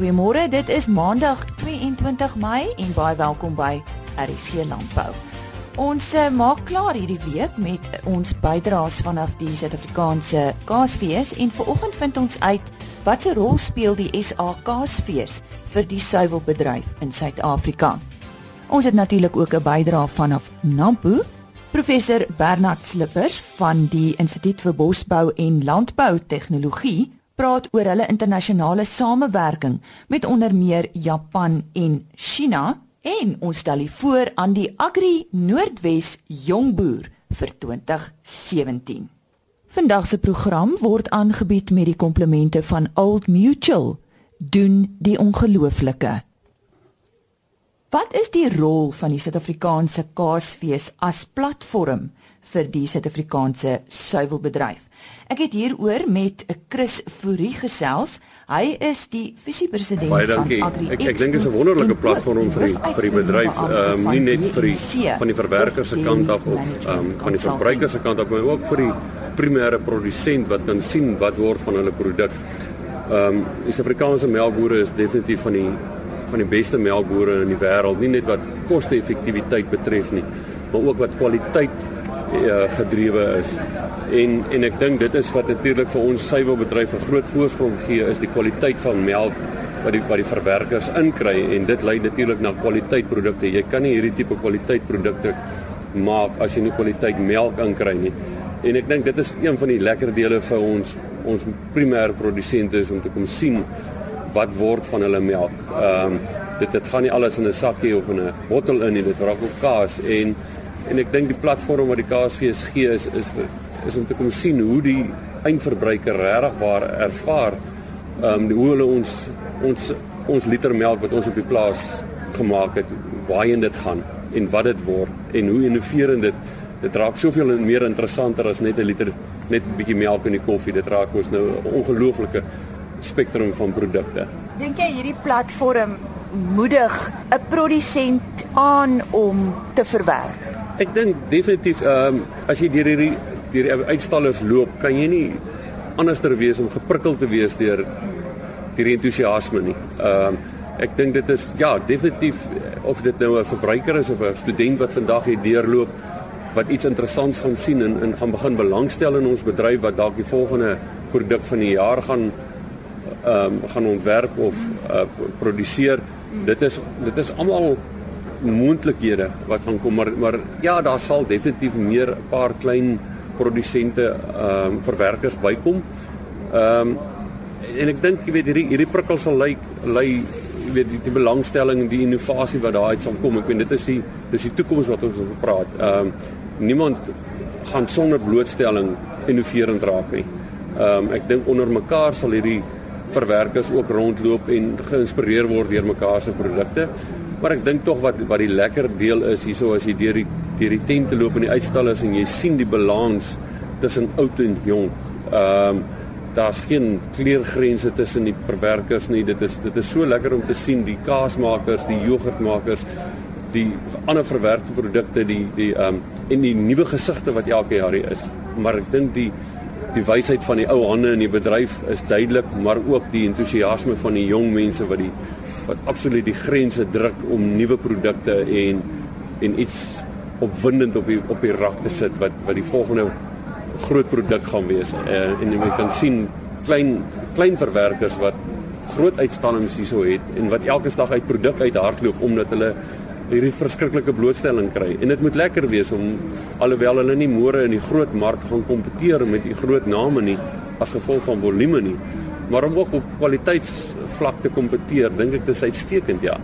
Goeiemôre, dit is Maandag 22 Mei en baie welkom by RSC Landbou. Ons uh, maak klaar hierdie week met ons bydraes vanaf die Suid-Afrikaanse Kaasfees en vanoggend vind ons uit watter rol speel die SA Kaasfees vir die suiwelbedryf in Suid-Afrika. Ons het natuurlik ook 'n bydrae vanaf Nampo. Professor Bernard Slippers van die Instituut vir Bosbou en Landbou Tegnologie praat oor hulle internasionale samewerking met onder meer Japan en China en ons stel hier voor aan die Agri Noordwes Jongboer vir 2017. Vandag se program word aangebied met die komplemente van Old Mutual doen die ongelooflike. Wat is die rol van die Suid-Afrikaanse Kaasfees as platform vir die Suid-Afrikaanse suiwelbedryf? Ek het hieroor met Chris Fourie gesels. Hy is die visiepresident van Agri. Ek ek dink dit is 'n wonderlike platform vir die, vir die bedryf, ehm um, nie net vir die van die verwerker se kant af of ehm um, van die verbruiker se kant af, maar ook vir die primêre produsent wat kan sien wat word van hulle produk. Ehm um, die Suid-Afrikaanse melkbore is definitief van die van die beste melkbore in die wêreld, nie net wat koste-effektiwiteit betref nie, maar ook wat kwaliteit uh, gedrewe is. En en ek dink dit is wat natuurlik vir ons suiwelbedryf 'n groot voorsprong gee is die kwaliteit van melk wat die wat die verwerkers inkry en dit lei natuurlik na kwaliteitprodukte. Jy kan nie hierdie tipe kwaliteitprodukte maak as jy nie kwaliteit melk inkry nie. En ek dink dit is een van die lekker dele vir ons ons primêre produsente is om te kom sien wat word van hulle melk. Ehm um, dit dit gaan nie alles in 'n sakkie of in 'n bottel in nie, dit raak ook kaas en en ek dink die platform wat die kaasfees gee is is is om te kom sien hoe die eindverbruiker regtig waar ervaar ehm um, hoe hulle ons ons ons liter melk wat ons op die plaas gemaak het, waarheen dit gaan en wat dit word en hoe innoverend dit dit raak soveel meer interessanter as net 'n liter net 'n bietjie melk in die koffie. Dit raak ons nou 'n ongelooflike spektrum van produkte. Dink jy hierdie platform moedig 'n produsent aan om te verwerk? Ek dink definitief ehm um, as jy deur hierdie deur die uitstallers loop, kan jy nie anderster wees om geprikkel te wees deur die entoesiasme nie. Ehm um, ek dink dit is ja, definitief of dit nou 'n verbruiker is of 'n student wat vandag hier deurloop wat iets interessants gaan sien en en gaan begin belangstel in ons bedryf wat dalk die volgende produk van die jaar gaan um, gaan ontwerp of uh, produseer. Dit is dit is almal moontlikhede wat gaan kom maar maar ja, daar sal definitief meer 'n paar klein produsente ehm um, verwerkers bykom. Ehm um, en ek dink jy weet hierdie hierdie prikkel sal lei lei jy weet die, die belangstelling en die innovasie wat daar uit sal kom. Ek weet dit is die dis die toekoms wat ons oor praat. Ehm um, niemand gaan sonder blootstelling innoverend raak nie. Ehm um, ek dink onder mekaar sal hierdie verwerkers ook rondloop en geïnspireer word deur mekaar se produkte. Maar ek dink tog wat wat die lekker deel is hieso as jy deur die deur die tente loop in die uitstallers en jy sien die balans tussen oud en jonk. Ehm um, daar's geen kleurgrense tussen die verwerkers nie. Dit is dit is so lekker om te sien die kaasmakers, die jogurtmakers, die ander verwerkte produkte, die die ehm um, en die nuwe gesigte wat elke jaar hier is. Maar ek dink die die wysheid van die ou hande in die bedryf is duidelik, maar ook die entoesiasme van die jong mense wat die wat absoluut die grense druk om nuwe produkte en en iets opwindend op die op die rak te sit wat wat die volgende groot produk gaan wees. Uh, en jy kan sien klein klein verwerkers wat groot uitstallings hierso het en wat elke dag uit produk uit hardloop omdat hulle hierdie verskriklike blootstelling kry. En dit moet lekker wees om alhoewel hulle nie môre in die groot mark gaan kompeteer met die groot name nie as gevolg van volume nie, maar om ook op kwaliteitsvlak te kompeteer, dink ek dis uitstekend, ja.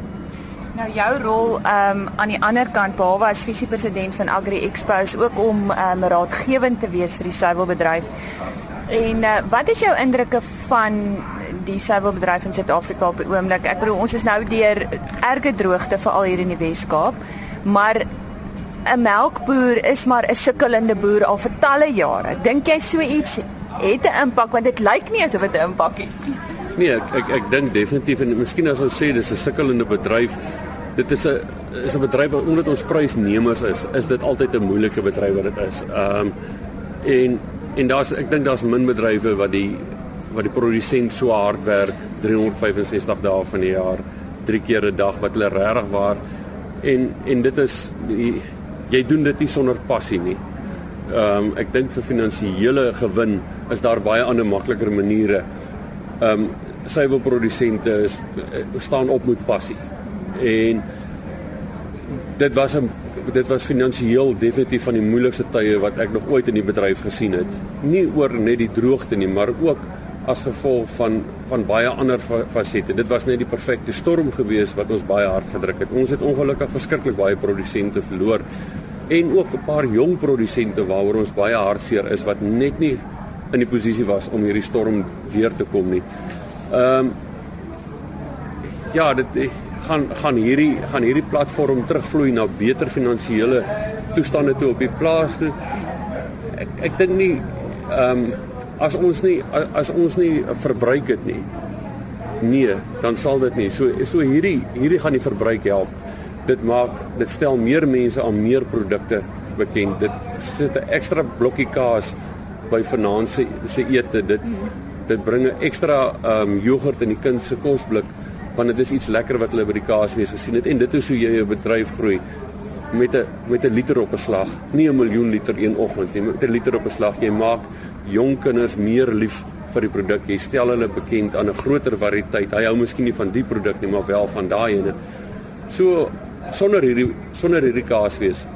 Nou jou rol um, aan die ander kant behalwe as visiepresident van Agri Expo is ook om um, raadgewend te wees vir die suiwelbedryf. En uh, wat is jou indrukke van die suiwelbedryf in Suid-Afrika op die oomblik. Ek bedoel ons is nou deur erge droogte veral hier in die Wes-Kaap, maar 'n melkboer is maar 'n sukkelende boer al vir talle jare. Dink jy so iets het 'n impak want dit lyk nie asof dit 'n impak het nie. Nee, ek ek, ek dink definitief en miskien as ons sê dis 'n sukkelende bedryf, dit is 'n is 'n bedryf wat omdat ons prysnemers is, is dit altyd 'n moeilike bedryf wat dit is. Ehm um, en en daar's ek dink daar's min bedrywe wat die wat die produsent so hard werk 365 dae van die jaar, drie keer 'n dag wat hulle regtig waar en en dit is die, jy doen dit nie sonder passie nie. Ehm um, ek dink vir finansiële gewin is daar baie ander makliker maniere. Ehm um, suiwelprodusente is eh, staan op met passie. En dit was 'n dit was finansiëel definitief van die moeilikste tye wat ek nog ooit in die bedryf gesien het. Nie oor net die droogte nie, maar ook as gevolg van van baie ander fasette. Dit was net die perfekte storm gewees wat ons baie hard gedruk het. Ons het ongelukkig verskriklik baie produsente verloor en ook 'n paar jong produsente waaroor ons baie hartseer is wat net nie in die posisie was om hierdie storm deur te kom nie. Ehm um, ja, dit gaan gaan hierdie gaan hierdie platform terugvloei na beter finansiële toestande toe op die plaas toe. Ek ek dink nie ehm um, as ons nie as ons nie verbruik dit nie. Nee, dan sal dit nie. So so hierdie hierdie gaan die verbruik help. Dit maak dit stel meer mense aan meer produkte bekend. Dit sit 'n ekstra blokkie kaas by vanaand se se ete. Dit dit bring 'n ekstra ehm um, jogurt in die kind se kosblik want dit is iets lekker wat hulle by die kaasfees gesien het en dit is hoe jy 'n bedryf groei met 'n met 'n liter op 'n slag, nie 'n miljoen liter een oggend nie, met 'n liter op 'n slag. Jy maak jong kinders meer lief vir die produk. Jy stel hulle bekend aan 'n groter variëteit. Hy hou miskien nie van die produk nie, maar wel van daai ene. So sonder hierdie sonder hierdie kaasfees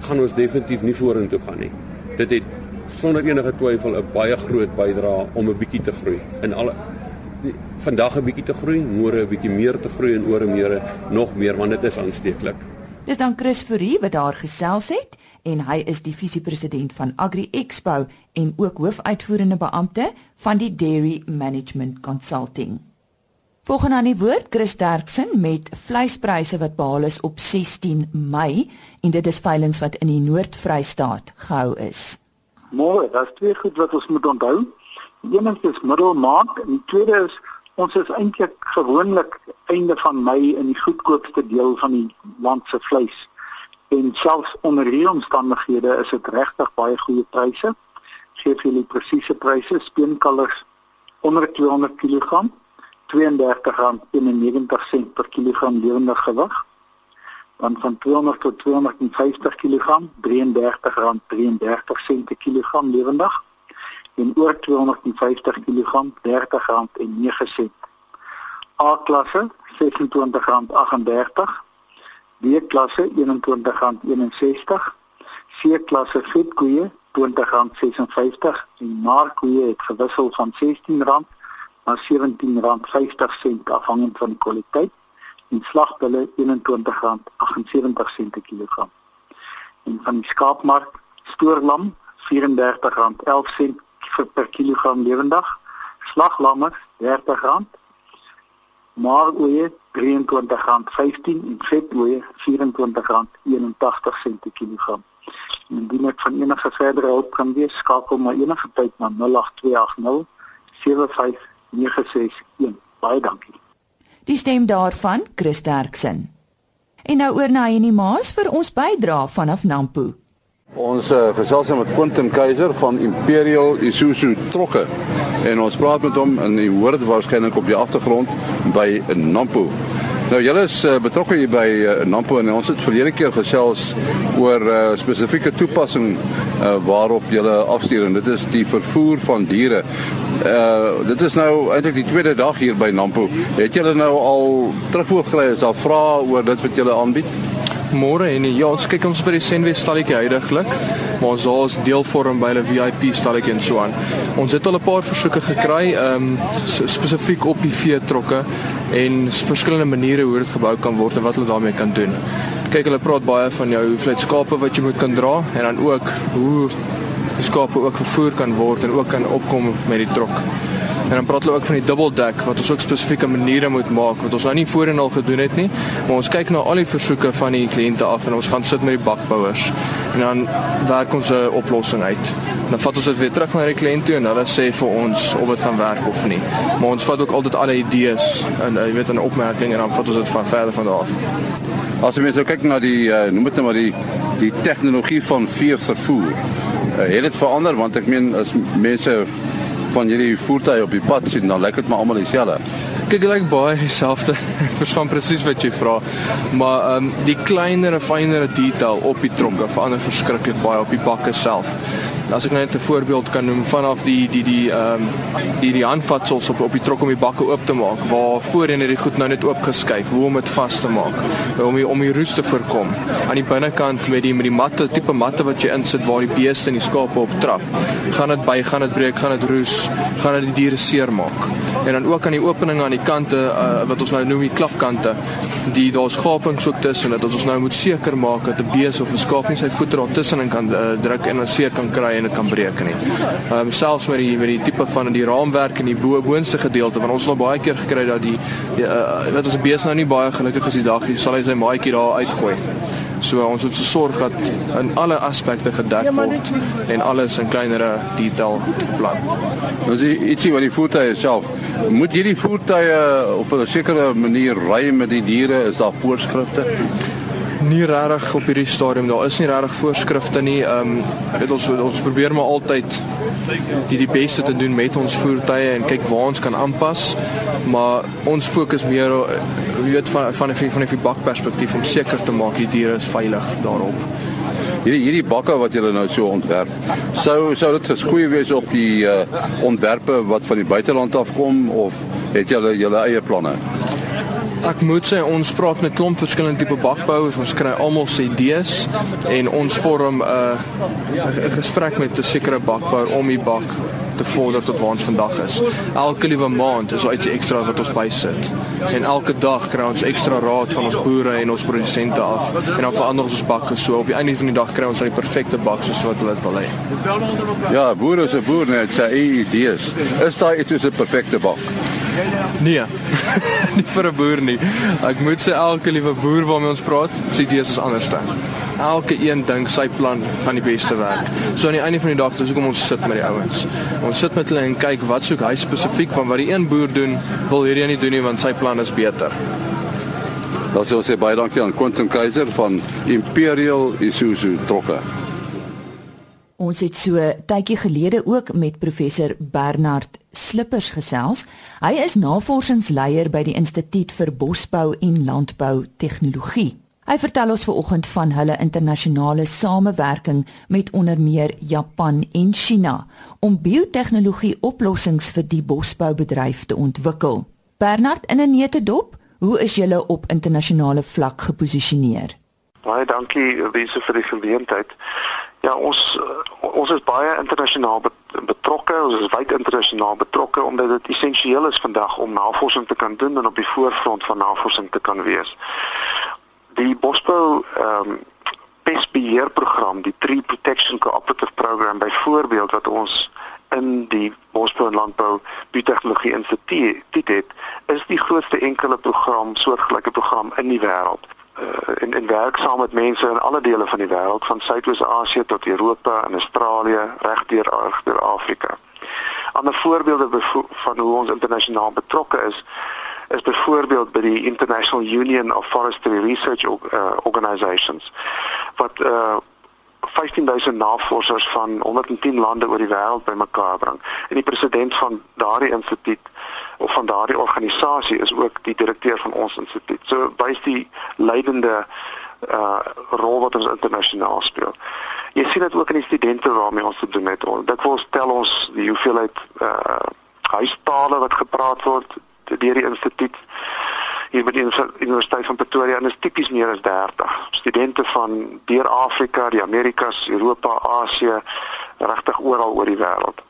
gaan ons definitief nie vorentoe gaan nie. Dit het sonder enige twyfel 'n baie groot bydrae om 'n bietjie te groei. In alle vandag 'n bietjie te groei, môre 'n bietjie meer te groei en oor en meer nog meer want dit is aansteeklik. Dis dan Chris Fourie wat daar gesels het en hy is die visiepresident van Agri Expo en ook hoofuitvoerende beampte van die Dairy Management Consulting. Volgens aan die woord Chris Derksen met vleispryse wat behaal is op 16 Mei en dit is veilinge wat in die Noord-Vrystaat gehou is. Môre, daar's twee goed wat ons moet onthou. Die een is middelmaand en die tweede is ons is eintlik gewoonlik einde van Mei in die goedkoopste deel van die land se vleis. En selfs onder hierdie omstandighede is dit regtig baie goeie pryse. Gee vir julle presiese pryse, speenkalvers onder 200 kg R32.91 per kilogram lewende gewig. Dan van 200 tot 250 kg R33.33 per kilogram lewendig en oor 250 kg R30.09. A klasse R26.38, B klasse R21.61, C klasse vetkoeie R20.56 en markkoeie het gewissel van R16 na R17.50 afhangend van die kwaliteit. En slagbulle R21.78 per kilogram. En van die skaapmark stoorlam R34.11 vir per kilogram lewendig. Slaglammer R30. Maaroeie R23.15 en vetoeie R24.81 per kilogram. Indien ek van enige verdere hulp kan wees, skakel my enige tyd na 08280 75961. Baie dankie. Die stem daarvan, Chris Derksen. En nou oor na Henny Maas vir ons bydra vanaf Nampo. Ons uh, gesels met Quentin Keiser van Imperial Isuzu Trokke en ons praat met hom en hy hoor dit waarskynlik op die agtergrond by Nampo. Nou julle is uh, betrokke hier by uh, Nampo en ons het verlede keer gesels oor uh, spesifieke toepassing uh, waarop julle afstuur en dit is die vervoer van diere. Uh dit is nou eintlik die tweede dag hier by Nampo. Het julle nou al terugvoer is al vra oor dit wat julle aanbied? Môre en ja, ons kyk ons by die Senwes stalletjie heidaglik, maar ons al is deel vorm by hulle VIP stalletjie en so aan. Ons het al 'n paar versoeke gekry, ehm um, spesifiek op die vee trokke en verskillende maniere hoe dit gebou kan word en wat hulle daarmee kan doen. Kyk, hulle praat baie van jou hoeveelheid skape wat jy moet kan dra en dan ook hoe die skape ook vervoer kan word en ook kan opkom met die trok. En dan praat hulle ook van die double deck wat ons ook spesifieke maniere moet maak wat ons nou nie voorheen al gedoen het nie. Maar ons kyk na al die versoeke van die kliënte af en ons gaan sit met die bakbouers en dan werk ons 'n oplossing uit. Dan vat ons dit weer terug na die kliënt toe en hulle sê vir ons of dit gaan werk of nie. Maar ons vat ook altyd alle idees en jy weet 'n opmerking en dan vat ons dit van verder van daar af. As jy mens nou kyk na die uh, noem dit nou maar die die tegnologie van vee vervoer. Uh, het dit verander want ek meen as mense van hierdie voertuie op die pad sien, dan lyk dit maar almal dieselfde. Kyk, dit lyk baie dieselfde. Ek verstaan presies wat jy vra. Maar ehm um, die kleinere, fynere detail op die trokke verander verskriklik baie op die bakke self as ek net 'n voorbeeld kan noem vanaf die die die ehm um, die die handvatsels op op die trok om die bakke oop te maak waar voorheen het die goed nou net oopgeskuif hoe om dit vas te maak om die, om die roes te voorkom. Aan die binnekant met die met die matte tipe matte wat jy insit waar die beeste en die skape op trap gaan dit by gaan dit breek gaan dit roes gaan dit die diere seermaak. En dan ook aan die openinge aan die kante uh, wat ons nou noem die klapkante die daar's gapings ook tussen dit ons nou moet seker maak dat 'n bees of 'n skaap nie sy voete daar tussenin kan uh, druk en dan seer kan kry en dit kan breek nie. Ehm um, selfs met die met die tipe van die raamwerk en die bo boonste gedeelte want ons het al baie keer gekry dat die, die uh, weet as 'n bees nou nie baie gelukkig is die dag nie, sal hy sy maatjie daar uitgooi. So ons moet sorg dat in alle aspekte gedek word en alles in kleinere detail plan. Nou sien ietsie wat die voertuie self moet hierdie voertuie op 'n sekere manier ry met die diere is daar voorskrifte? Nie regtig op hierdie stadium daar is nie regtig voorskrifte nie. Ehm um, weet ons ons probeer maar altyd die die beste te doen met ons voertuie en kyk waar ons kan aanpas. Maar ons fokus meer jy weet van van 'n van 'n bakperspektief om seker te maak die diere is veilig daarop. Hierdie hierdie bakke wat julle nou so ontwerp, sou sou dit geskoei wees op die uh, ontwerpe wat van die buiteland afkom of het julle julle eie planne? Ek moet sê ons praat met klomp verskillende tipe bakbouers. Ons kry almal se idees en ons vorm 'n uh, 'n gesprek met 'n sekere bakbouer om die bak te vorder tot waar ons vandag is. Elke liewe maand is iets ekstra wat ons bysit. En elke dag kry ons ekstra raad van ons boere en ons produsente af en dan verander ons ons bakke so op die einde van die dag kry ons die perfekte bak soos wat hulle dit wil hê. Ja, boere se boere net sy idees. Is daar iets soos 'n perfekte bak? Nee. nie vir 'n boer nie. Ek moet sê elke liewe boer waarmee ons praat, sy idees is anders dan. Elke een dink sy plan gaan die beste werk. So aan die einde van die dag, dis hoekom ons sit met die ouens. Ons sit met hulle en kyk wat soek hy spesifiek van wat die een boer doen, wil hierdie nie doen nie want sy plan is beter. Dan sê ons baie dankie aan Quentin Keiser van Imperial Isuzu Trokke. Ons het so tydjie gelede ook met professor Bernard Slippers gesels. Hy is navorsingsleier by die Instituut vir Bosbou en Landbou Tegnologie. Hy vertel ons vanoggend van hulle internasionale samewerking met onder meer Japan en China om biotehnologie oplossings vir die bosboubedryf te ontwikkel. Bernard in 'n neutedop, hoe is julle op internasionale vlak geposisioneer? Baie dankie Lise vir die geleentheid. Ja, ons ons is baie internasionaal betrokke, ons is wyd internasionaal betrokke omdat dit essensieel is vandag om navorsing te kan doen en op die voorfront van navorsing te kan wees. Die Bosbou ehm um, pestbeheerprogram, die Tree Protection Cooperative Program byvoorbeeld wat ons in die Bosbou en Landbou Biotehnologie Instituut het, is die grootste enkele program, soortgelyke program in die wêreld uh, en en werk saam met mense in alle dele van die wêreld van Suidoos-Asië tot Europa en Australië reg deur deur Afrika. Ander voorbeelde van hoe ons internasionaal betrokke is is byvoorbeeld by die International Union of Forestry Research uh, Organizations wat uh, 15000 navorsers van 110 lande oor die wêreld bymekaar bring. En die president van daardie instituut van daardie organisasie is ook die direkteur van ons instituut. So wys die leidende uh rol wat ons internasionaal speel. Jy sien dit ook in die studente waarmee ons te doen het. Dit wil stel ons die hoeveelheid uh huistale wat gepraat word deur die instituut hier by die Universiteit van Pretoria en is tipies meer as 30 studente van deur Afrika, die Amerikas, Europa, Asië, regtig oral oor die wêreld.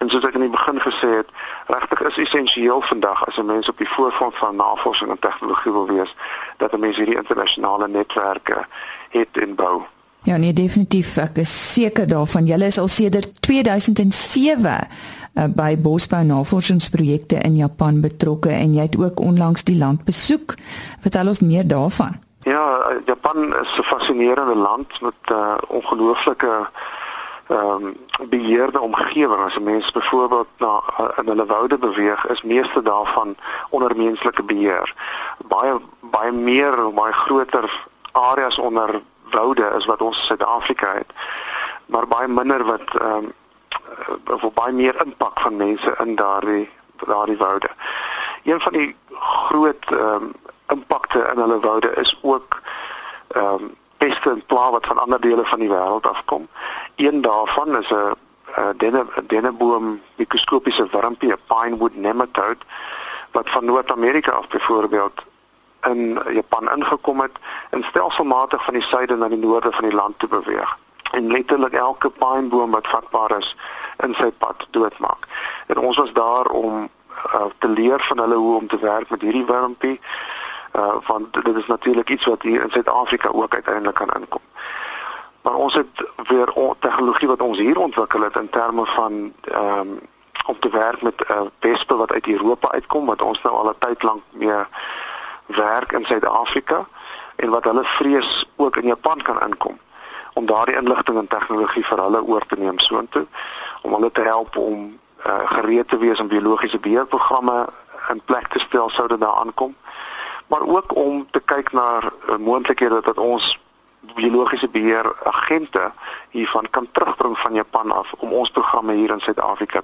En soos ek in die begin gesê het, regtig is essensieel vandag as 'n mens op die voorfront van navorsing en tegnologie wil wees, dat 'n mens hierdie internasionale netwerke het en bou. Ja, nee, definitief. Ek is seker daarvan. Julle is al sedert 2007 uh, eh, by Bosbou Navorsingsprojekte in Japan betrokke en jy het ook onlangs die land besoek. Vertel ons meer daarvan. Ja, Japan is 'n fascinerende land met 'n uh, ongelooflike ehm um, beheerde omgewing. As 'n mens byvoorbeeld na in hulle woude beweeg is meeste daarvan onder menslike beheer. Baie baie meer baie groter areas onder woude is wat ons in Suid-Afrika het. Maar baie minder wat ehm um, uh, baie meer impak van mense in daardie daardie woude. Een van die groot ehm um, impakte in hulle woude is ook ehm um, peste en pla wat van ander dele van die wêreld afkom. Een daarvan is 'n denne denneboom mikroskopiese wurmpie, 'n pinewood nematode wat van Noord-Amerika af byvoorbeeld in Japan ingekom het en stelselmatig van die suide na die noorde van die land toe beweeg en letterlik elke pynboom wat vatbaar is in sy pad doodmaak. En ons was daar om uh, te leer van hulle hoe om te werk met hierdie wurmpie uh want dit is natuurlik iets wat hier in Suid-Afrika ook uiteindelik kan inkom. Maar ons het weer tegnologie wat ons hier ontwikkel het in terme van ehm um, om te werk met 'n uh, wespe wat uit Europa uitkom wat ons nou al 'n tyd lank mee werk in Suid-Afrika en wat hulle vrees ook in Japan kan inkom om daardie inligting en tegnologie vir hulle oor te neem soontoe om hulle te help om uh, gereed te wees om biologiese beheerprogramme in plek te stel sou dit daar aankom maar ook om te kyk na uh, moontlikhede dat ons biologiese beheer agente hiervan kan terugbring van Japan af om ons programme hier in Suid-Afrika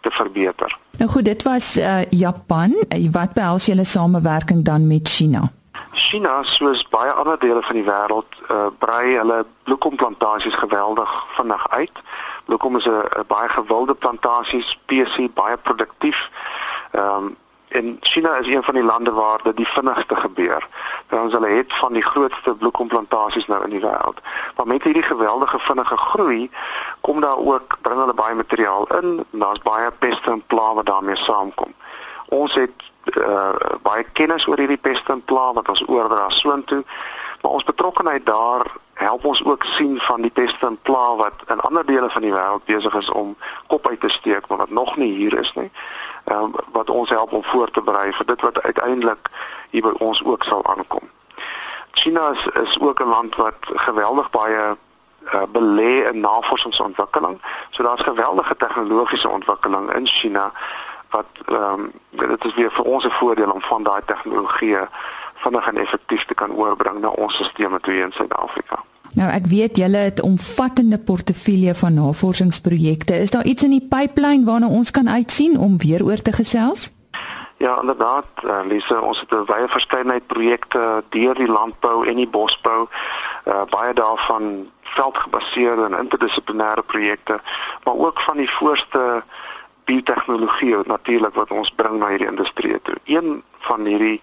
te verbeter. Nou goed, dit was uh, Japan. Wat behels julle samewerking dan met China? China, soos baie ander dele van die wêreld, uh, brei hulle bloekomplantasies geweldig vinnig uit. Bloekom is 'n baie gewilde plantasie spesies, baie produktief. Ehm um, en China is een van die lande waar dit die vinnigste gebeur. Ons hulle het van die grootste bloekomplantasies nou in die wêreld. Maar met hierdie geweldige vinnige groei kom daar ook bring hulle baie materiaal in, daar's baie peste en pla wat daarmee saamkom. Ons het uh, baie kennis oor hierdie peste en pla wat ons oordra soontoe, maar ons betrokkeheid daar help ons ook sien van die peste en pla wat in ander dele van die wêreld besig is om kop uit te steek, maar wat nog nie hier is nie ehm um, wat ons help om voor te berei vir dit wat uiteindelik hier by ons ook sal aankom. China is, is ook 'n land wat geweldig baie uh, belê in navorsingsontwikkeling. So daar's geweldige tegnologiese ontwikkeling in China wat ehm um, dit is weer vir ons 'n voordeel om van daai tegnologie vinnig en effektief te kan oorbring na ons stelsels toe in Suid-Afrika. Nou ek weet julle het 'n omvattende portefeulje van navorsingsprojekte. Is daar iets in die pipeline waarna ons kan uitsien om weer oor te gesels? Ja, inderdaad, uh, Lisa, ons het 'n baie verskeidenheid projekte deur die landbou en die bosbou. Uh, baie daarvan veldgebaseerde en interdissiplinêre projekte, maar ook van die voorste biotehnologie natuurlik wat ons bring na hierdie industrie toe. Een van hierdie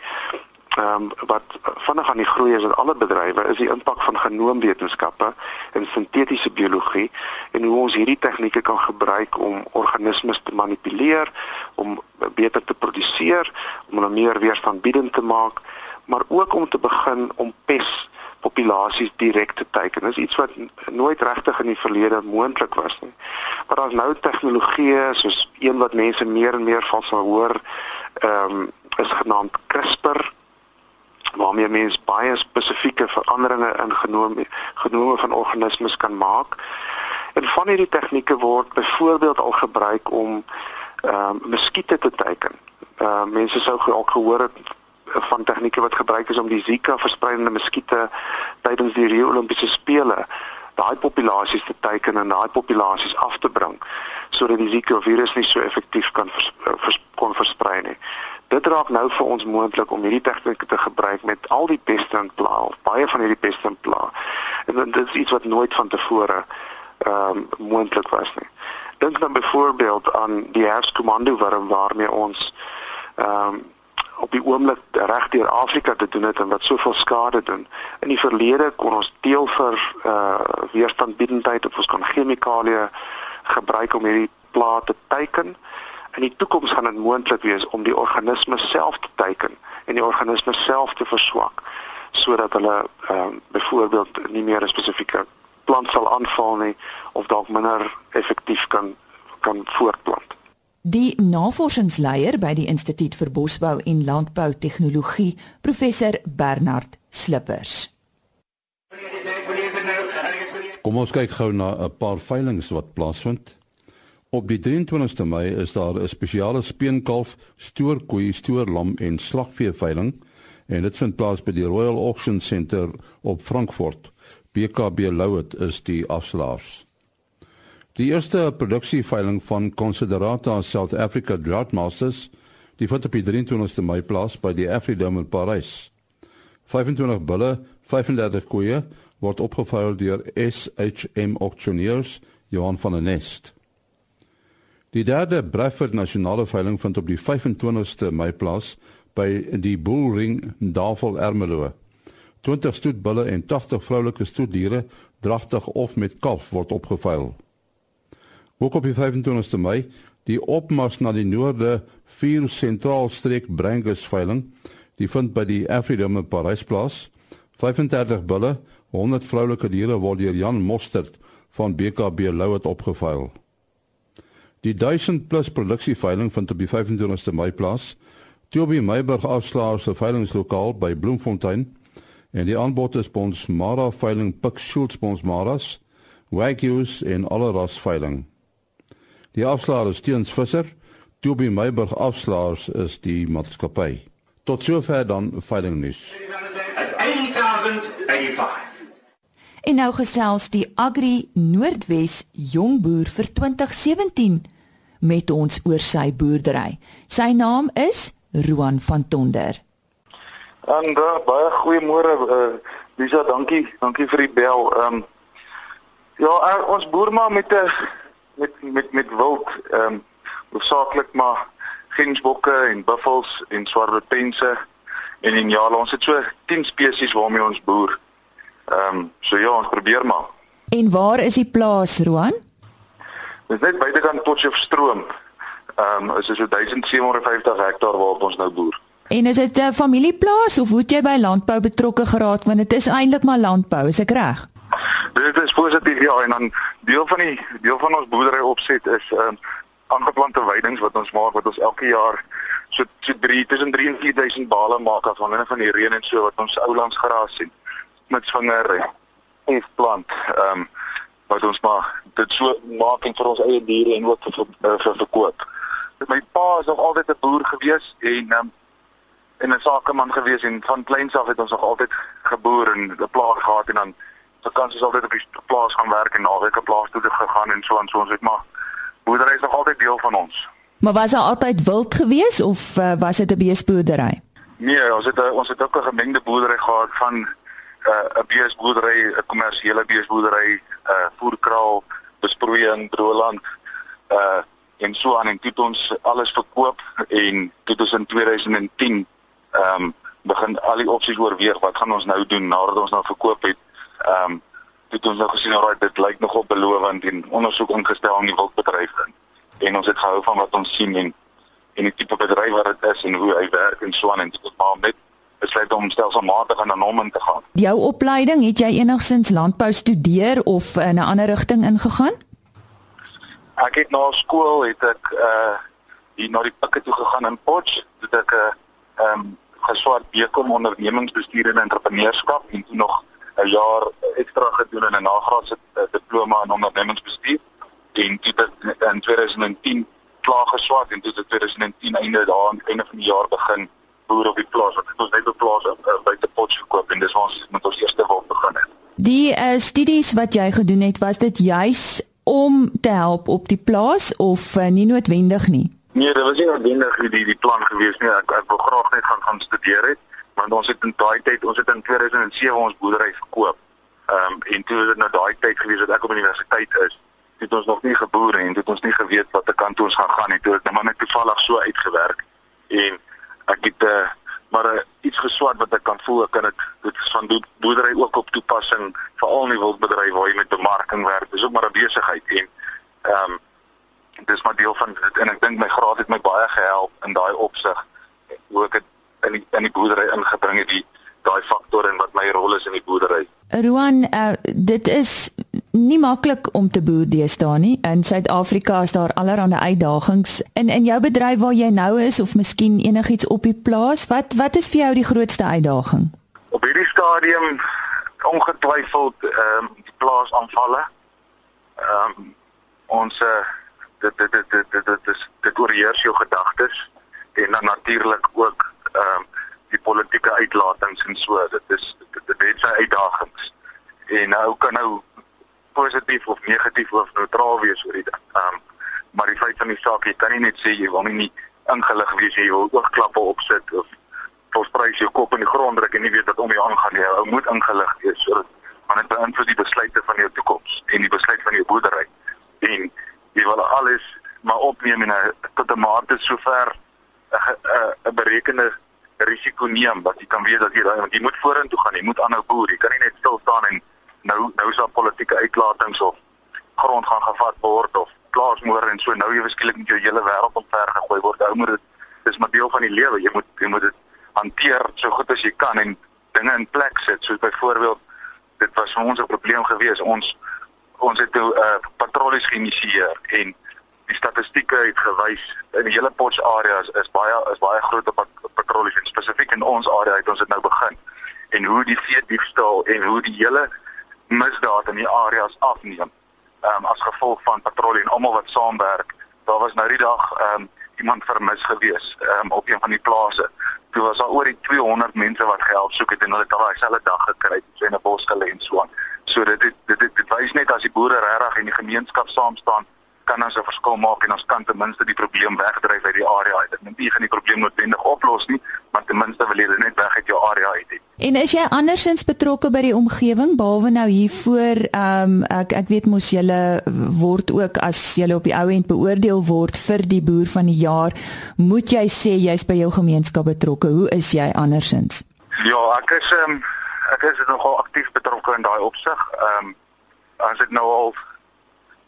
ehm um, wat vinnig aan die groei is in alle bedrywe is die impak van genoomwetenskappe en sintetiese biologie en hoe ons hierdie tegnieke kan gebruik om organismes te manipuleer, om beter te produseer, om hulle meer weerstandbiedend te maak, maar ook om te begin om pes populasies direk te teiken. Dit is iets wat nooit regtig in die verlede moontlik was nie. Maar daar's nou tegnologieë soos een wat mense meer en meer van sal hoor, ehm um, is genaamd CRISPR waarmee mens baie spesifieke veranderinge in genome genome van organismes kan maak. En van hierdie tegnieke word byvoorbeeld al gebruik om ehm uh, muskiete te teiken. Ehm uh, mense sou ook gehoor het van tegnieke wat gebruik is om die Zika verspreidende muskiete tydens die Rio Olimpiese spele daai populasies te teiken en daai populasies af te bring sodat die Zika virus nie so effektief kan vers, vers, kon versprei nie dit raak nou vir ons moontlik om hierdie tegnieke te gebruik met al die peste en pla of baie van hierdie peste en pla. En dit is iets wat nooit van tevore ehm um, moontlik was nie. Dink dan byvoorbeeld aan die herfskomando warm waarmee ons ehm um, op die oomblik reg deur Afrika te doen het en wat soveel skade doen. In die verlede kon ons deel vir eh uh, weerstandbiedendheid of ons kon chemikalieë gebruik om hierdie pla te teiken. In die toekoms gaan dit moontlik wees om die organisme self te teiken en die organisme self te verswak sodat hulle ehm uh, byvoorbeeld nie meer 'n spesifieke plant sal aanval nie of dalk minder effektief kan kan voortplant. Die navorsingsleier by die Instituut vir Bosbou en Landbou Tegnologie, professor Bernard Slippers. Kom ons kyk gou na 'n paar veilinge wat plaasvind. Op die 23ste Mei is daar 'n spesiale speenkalf, stoorkoei, stoorlam en slagvee veiling en dit vind plaas by die Royal Auction Centre op Frankfurt. BKB Louet is die afslaers. Die eerste produksieveiling van Considerata South Africa Drought Masters, die vind op die 23ste Mei plaas by die Afridome in Parys. 25 bulle, 35 koeie word opgeveil deur SHM Auctioneers Johan van der Nest. Die derde Bradford Nasionale veiling vind op die 25ste Mei plaas by die Bullring Davol Ermelo. 20 stoetbulle en 80 vroulike stoetdiere dragtig of met kalf word opgeveil. Ook op die 25ste Mei die opmars na die noorde vier sentraal streek Brangus veiling. Die vind by die Afridome Parys plaas. 35 bulle, 100 vroulike diere word deur Jan Mostert van BKB Louet opgeveil. Die 1000 plus produksie veiling vind op die 25ste Mei plaas. Toby Meyburg afslaer se veilingslokaal by Bloemfontein en die aanbod is ons Mara veiling Pik Schultz ons Maras, Wagyus en Alleras veiling. Die afslaer is Teens Visser, Toby Meyburg afslaers is die maatskappy. Tot sover dan veiling nuus. En nou gesels die Agri Noordwes Jongboer vir 2017 met ons oor sy boerdery. Sy naam is Roan van Tonder. En uh, baie goeiemôre uh, Lisa, dankie, dankie vir die bel. Ehm um, ja, uh, ons boer maar met 'n uh, met met met wild ehm um, hoofsaaklik maar gensbokke en buffels en swartbetense en in jare ons het so 10 spesies waarmee ons boer. Ehm um, so ja, ons probeer maar. En waar is die plaas, Roan? Dit is net buitekant Potchefstroom. Ehm um, is so 1750 hektaar waar ons nou boer. En is dit 'n familieplaas of hoe het jy by landbou betrokke geraak want dit is eintlik maar landbou, is ek reg? Dit is positief ja en dan deel van die deel van ons boerdery opset is ehm um, aangeplante weidings wat ons maak wat ons elke jaar so so 3 tussen 3 en 4000 bale maak af van van die reën en so wat ons oulands geraas sien met swanger en plant ehm um, wat ons maar dit so maak en vir ons eie diere en ook vir vir, vir verkoop. My pa is nog altyd 'n boer gewees en ehm um, en 'n sakeman gewees en van kleins af het ons nog altyd geboer en 'n plaas gehad en dan vakansies altyd op die plaas gaan werk en naweke plaas toe gegaan en so aan so ons het maar boerdery is nog altyd deel van ons. Maar was daar altyd wild gewees of uh, was dit 'n beesboerdery? Nee, ons het a, ons het ook 'n gemengde boerdery gehad van uh, 'n beesboerdery, 'n kommersiële beesboerdery, uh, voerkraal, besproeiing, droëland, uh en so aan en toe ons alles verkoop en toe ons in 2010 ehm um, begin al die opsies oorweeg wat gaan ons nou doen nadat ons nou verkoop het. Ehm um, het ons nou gesien dat dit lyk nogal belovend en ondersoek ingestel in die wildbedryf in. En ons het gehou van wat ons sien en en die tipe bedryf wat dit is en hoe hy werk en so aan en dit maar met besluit om stelselmatig aan hom in te gaan. Jou opleiding, het jy enigsins landbou studeer of in 'n ander rigting ingegaan? Ek het na skool het ek uh hier na die pikke toe gegaan in Potch, het ek 'n uh, ehm um, geswaar BCom ondernemingsbestuur en entrepreneurskap en toe nog 'n jaar ekstra gedoen in 'n nagraadse uh, diploma in ondernemingsbestuur en toe dit in 2010 klaar geswaar en toe dit 2010 einde daar einde van die jaar begin boer op die plaas wat ons net op plaas uh, by die pot gekoop en dis ons met ons eerste wil begin het. Die uh, studies wat jy gedoen het, was dit juis om te help op die plaas of uh, nie noodwendig nie? Nee, dit was nie noodwendig die die plan gewees nie. Ek ek wou graag net gaan gaan studeer het want ons het in daai tyd ons het in 2007 ons boerdery verkoop. Ehm um, en toe is dit nou daai tyd gewees dat ek op universiteit is. Het ons nog nie geboer en het ons nie geweet wat te kant ons gaan gaan nie. Toe het net maar net toevallig so uitgewerk en ek het uh, maar uh, iets geswat wat ek kan voel ek kan dit dit is van boerdery ook op toepassing veral in die wildbedryf waar jy met bemarking werk. Dis ook maar 'n besigheid en ehm um, dis maar deel van dit en ek dink my graad het my baie gehelp in daai opsig hoe ek dit in die, in die boerdery ingebring het die daai faktor en wat my rol is in die boerdery. Ruan, uh, dit is nie maklik om te boer deesdae nie. In Suid-Afrika is daar allerlei uitdagings. In in jou bedryf waar jy nou is of miskien enigiets op die plaas, wat wat is vir jou die grootste uitdaging? Op hierdie stadium ongetwyfeld ehm um, die plaasaanvalle. Ehm um, ons uh, dit dit dit dit dit dit is dit oorheers jou gedagtes en dan natuurlik ook ehm um, die politieke uitlatings en so dit is dit, dit het sy uitdagings en nou kan nou positief of negatief of neutraal wees oor die ding. Ehm um, maar die feit van die saak, jy kan nie net sê jy wil nie, nie ingelig wees jy wil oogklappe opsit of volsprys jou kop in die grond druk en nie weet wat om jou aangaan nie. Jy moet ingelig wees sodat want dit beïnvloed die besluite van jou toekoms en die besluit van jou boerdery. En jy wil alles maar opneem en tot 'n mate sover 'n berekende risiko neem wat jy kan weet dat jy jy moet vorentoe gaan, jy moet aanhou boer. Jy kan nie net stil staan en nou nou is daar politieke uitlatings of grond gaan gevat word of plaasmoor en so nou jy beskiklik met jou hele wêreld omver gegooi word. Ou moet dit dis maar deel van die lewe. Jy moet jy moet dit hanteer so goed as jy kan en dinge in plek sit. Soos byvoorbeeld dit was vir ons 'n probleem gewees. Ons ons het 'n uh, patrollies geïnisieer en die statistieke het gewys in die hele Potch area is, is baie is baie groot op patrollies en spesifiek in ons area het ons dit nou begin. En hoe die vee diefstal en hoe die hele misdaad in die areas afneem. Ehm um, as gevolg van patrollie en almal wat saamwerk. Daar was nou die dag ehm um, iemand vermis gewees ehm um, op een van die plase toe was daar oor die 200 mense wat gehelp soek het en hulle het daai selfde dag gekry so in 'n bos gelê en so aan. So dit dit dit, dit, dit wys net as die boere regtig en die gemeenskap saam staan kan ons 'n verskil maak en ons kan ten minste die probleem wegdryf uit die area. Ek dink nie gaan die probleem noodwendig oplos nie, maar ten minste wil jy dit net weg uit jou area uit hê. En is jy andersins betrokke by die omgewing behalwe nou hiervoor ehm um, ek ek weet mos julle word ook as julle op die ou end beoordeel word vir die boer van die jaar, moet jy sê jy's by jou gemeenskap betrokke. Hoe is jy andersins? Ja, ek is ehm um, ek is nogal aktief betrokke in daai opsig. Ehm um, as dit nou al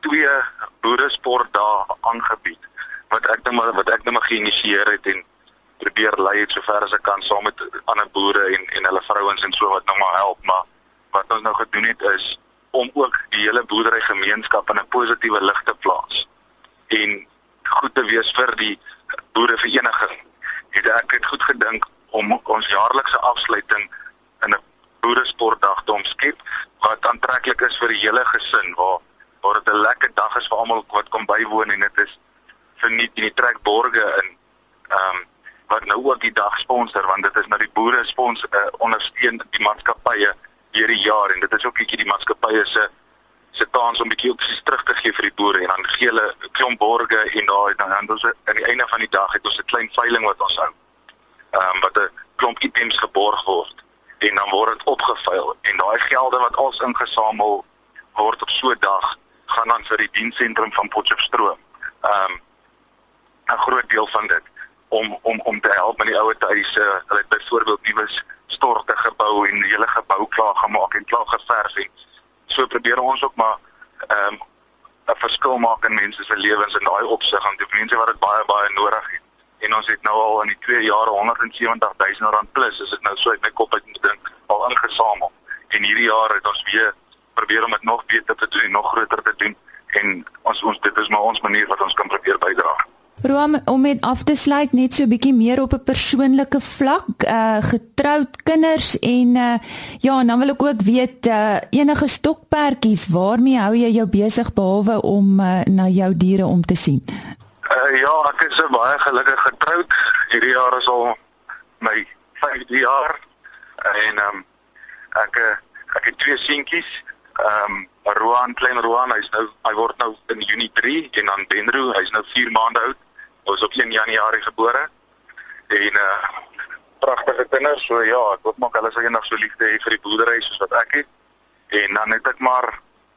twee boere sport daar aangebied wat ek dink maar wat ek net maar geïnisieer het en probeer lei het sover as ek kan saam met ander boere en en hulle vrouens en so wat nou maar help maar wat ons nou gedoen het is om ook die hele boerdery gemeenskap in 'n positiewe lig te plaas en goed te wees vir die boerevereniging. Het ek het goed gedink om ons jaarlikse afsluiting in 'n boeresportdag te omskep wat aantreklik is vir die hele gesin waar waar dit 'n lekker dag is vir almal wat kom bywoon en dit is verniet in die trek borge in ehm um, wat nou ook die dag sponsor want dit is nou die boere sponsor uh, ondersteun die maatskappye hierdie jaar en dit is ook bietjie die maatskappye se se kans om bietjie ook iets terug te gee vir die boere en dan gee hulle klomp borge en daai dan dan ons aan die einde van die dag het ons 'n klein veiling wat ons hou. Ehm um, wat 'n klomp items geborg word en dan word dit opgeveil en daai gelde wat ons ingesamel word op so 'n dag gaan dan vir die diensentrum van Potchefstroom. Ehm um, 'n groot deel van dit om om om te help met die ouer huise. Hulle het byvoorbeeld nuwe storte gebou en die hele gebou klaar gemaak en klaar geverf en so probeer ons ook maar ehm um, 'n verskil maak in mense se lewens in daai opsig want die mense wat dit baie baie nodig het. En ons het nou al in die 2 jare 170 000 rand plus, as ek nou so uit my kop uit dink, al ingesamel. En hierdie jaar het ons weer probeer om dit nog beter te doen, nog groter te doen en ons ons dit is maar ons manier wat ons kan probeer bydra. Room om met af te sluit net so 'n bietjie meer op 'n persoonlike vlak, uh getroud kinders en uh ja, dan wil ek ook weet uh enige stokperdjies, waarmee hou jy jou besig behalwe om uh, na jou diere om te sien? Uh ja, ek is so baie gelukkig getroud. Hierdie jaar is al my 5de jaar en um ek ek het twee seentjies ehm um, Roan klein Roan hy's nou hy word nou in Junie 3 en dan Benro hy's nou 4 maande oud. Is op 1 Januarie gebore. En uh pragtige kinders. So ja, ek hoop maar hulle sal eendag so liefde hê vir die boerdery soos wat ek het. En dan net ek maar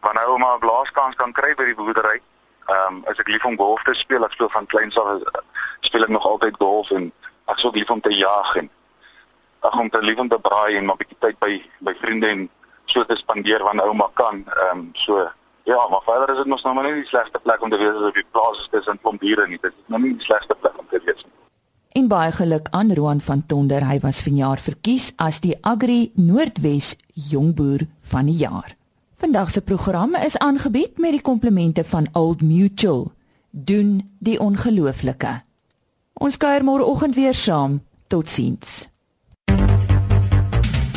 wanneer ou maar 'n blaaskans kan kry by die boerdery. Ehm um, as ek lief om golf te speel, ek speel van kleins af speel ek nog altyd golf en ek sou lief om te jag en ag om te lief om te braai en maar 'n bietjie tyd by by vriende en so te spandeer wanneer ouma kan. Ehm um, so ja, maar verder is dit mos nou maar nie die slegste plek om te wees as op die plaas is tussen klomp diere nie. Dit is nou nie die slegste plek om te wees nie. In baie geluk aan Roan van Tonder, hy was vanjaar verkies as die Agri Noordwes Jongboer van die jaar. Vandag se program is aangebied met die komplimente van Old Mutual. Doen die ongelooflike. Ons kuier môreoggend weer saam. Totsiens.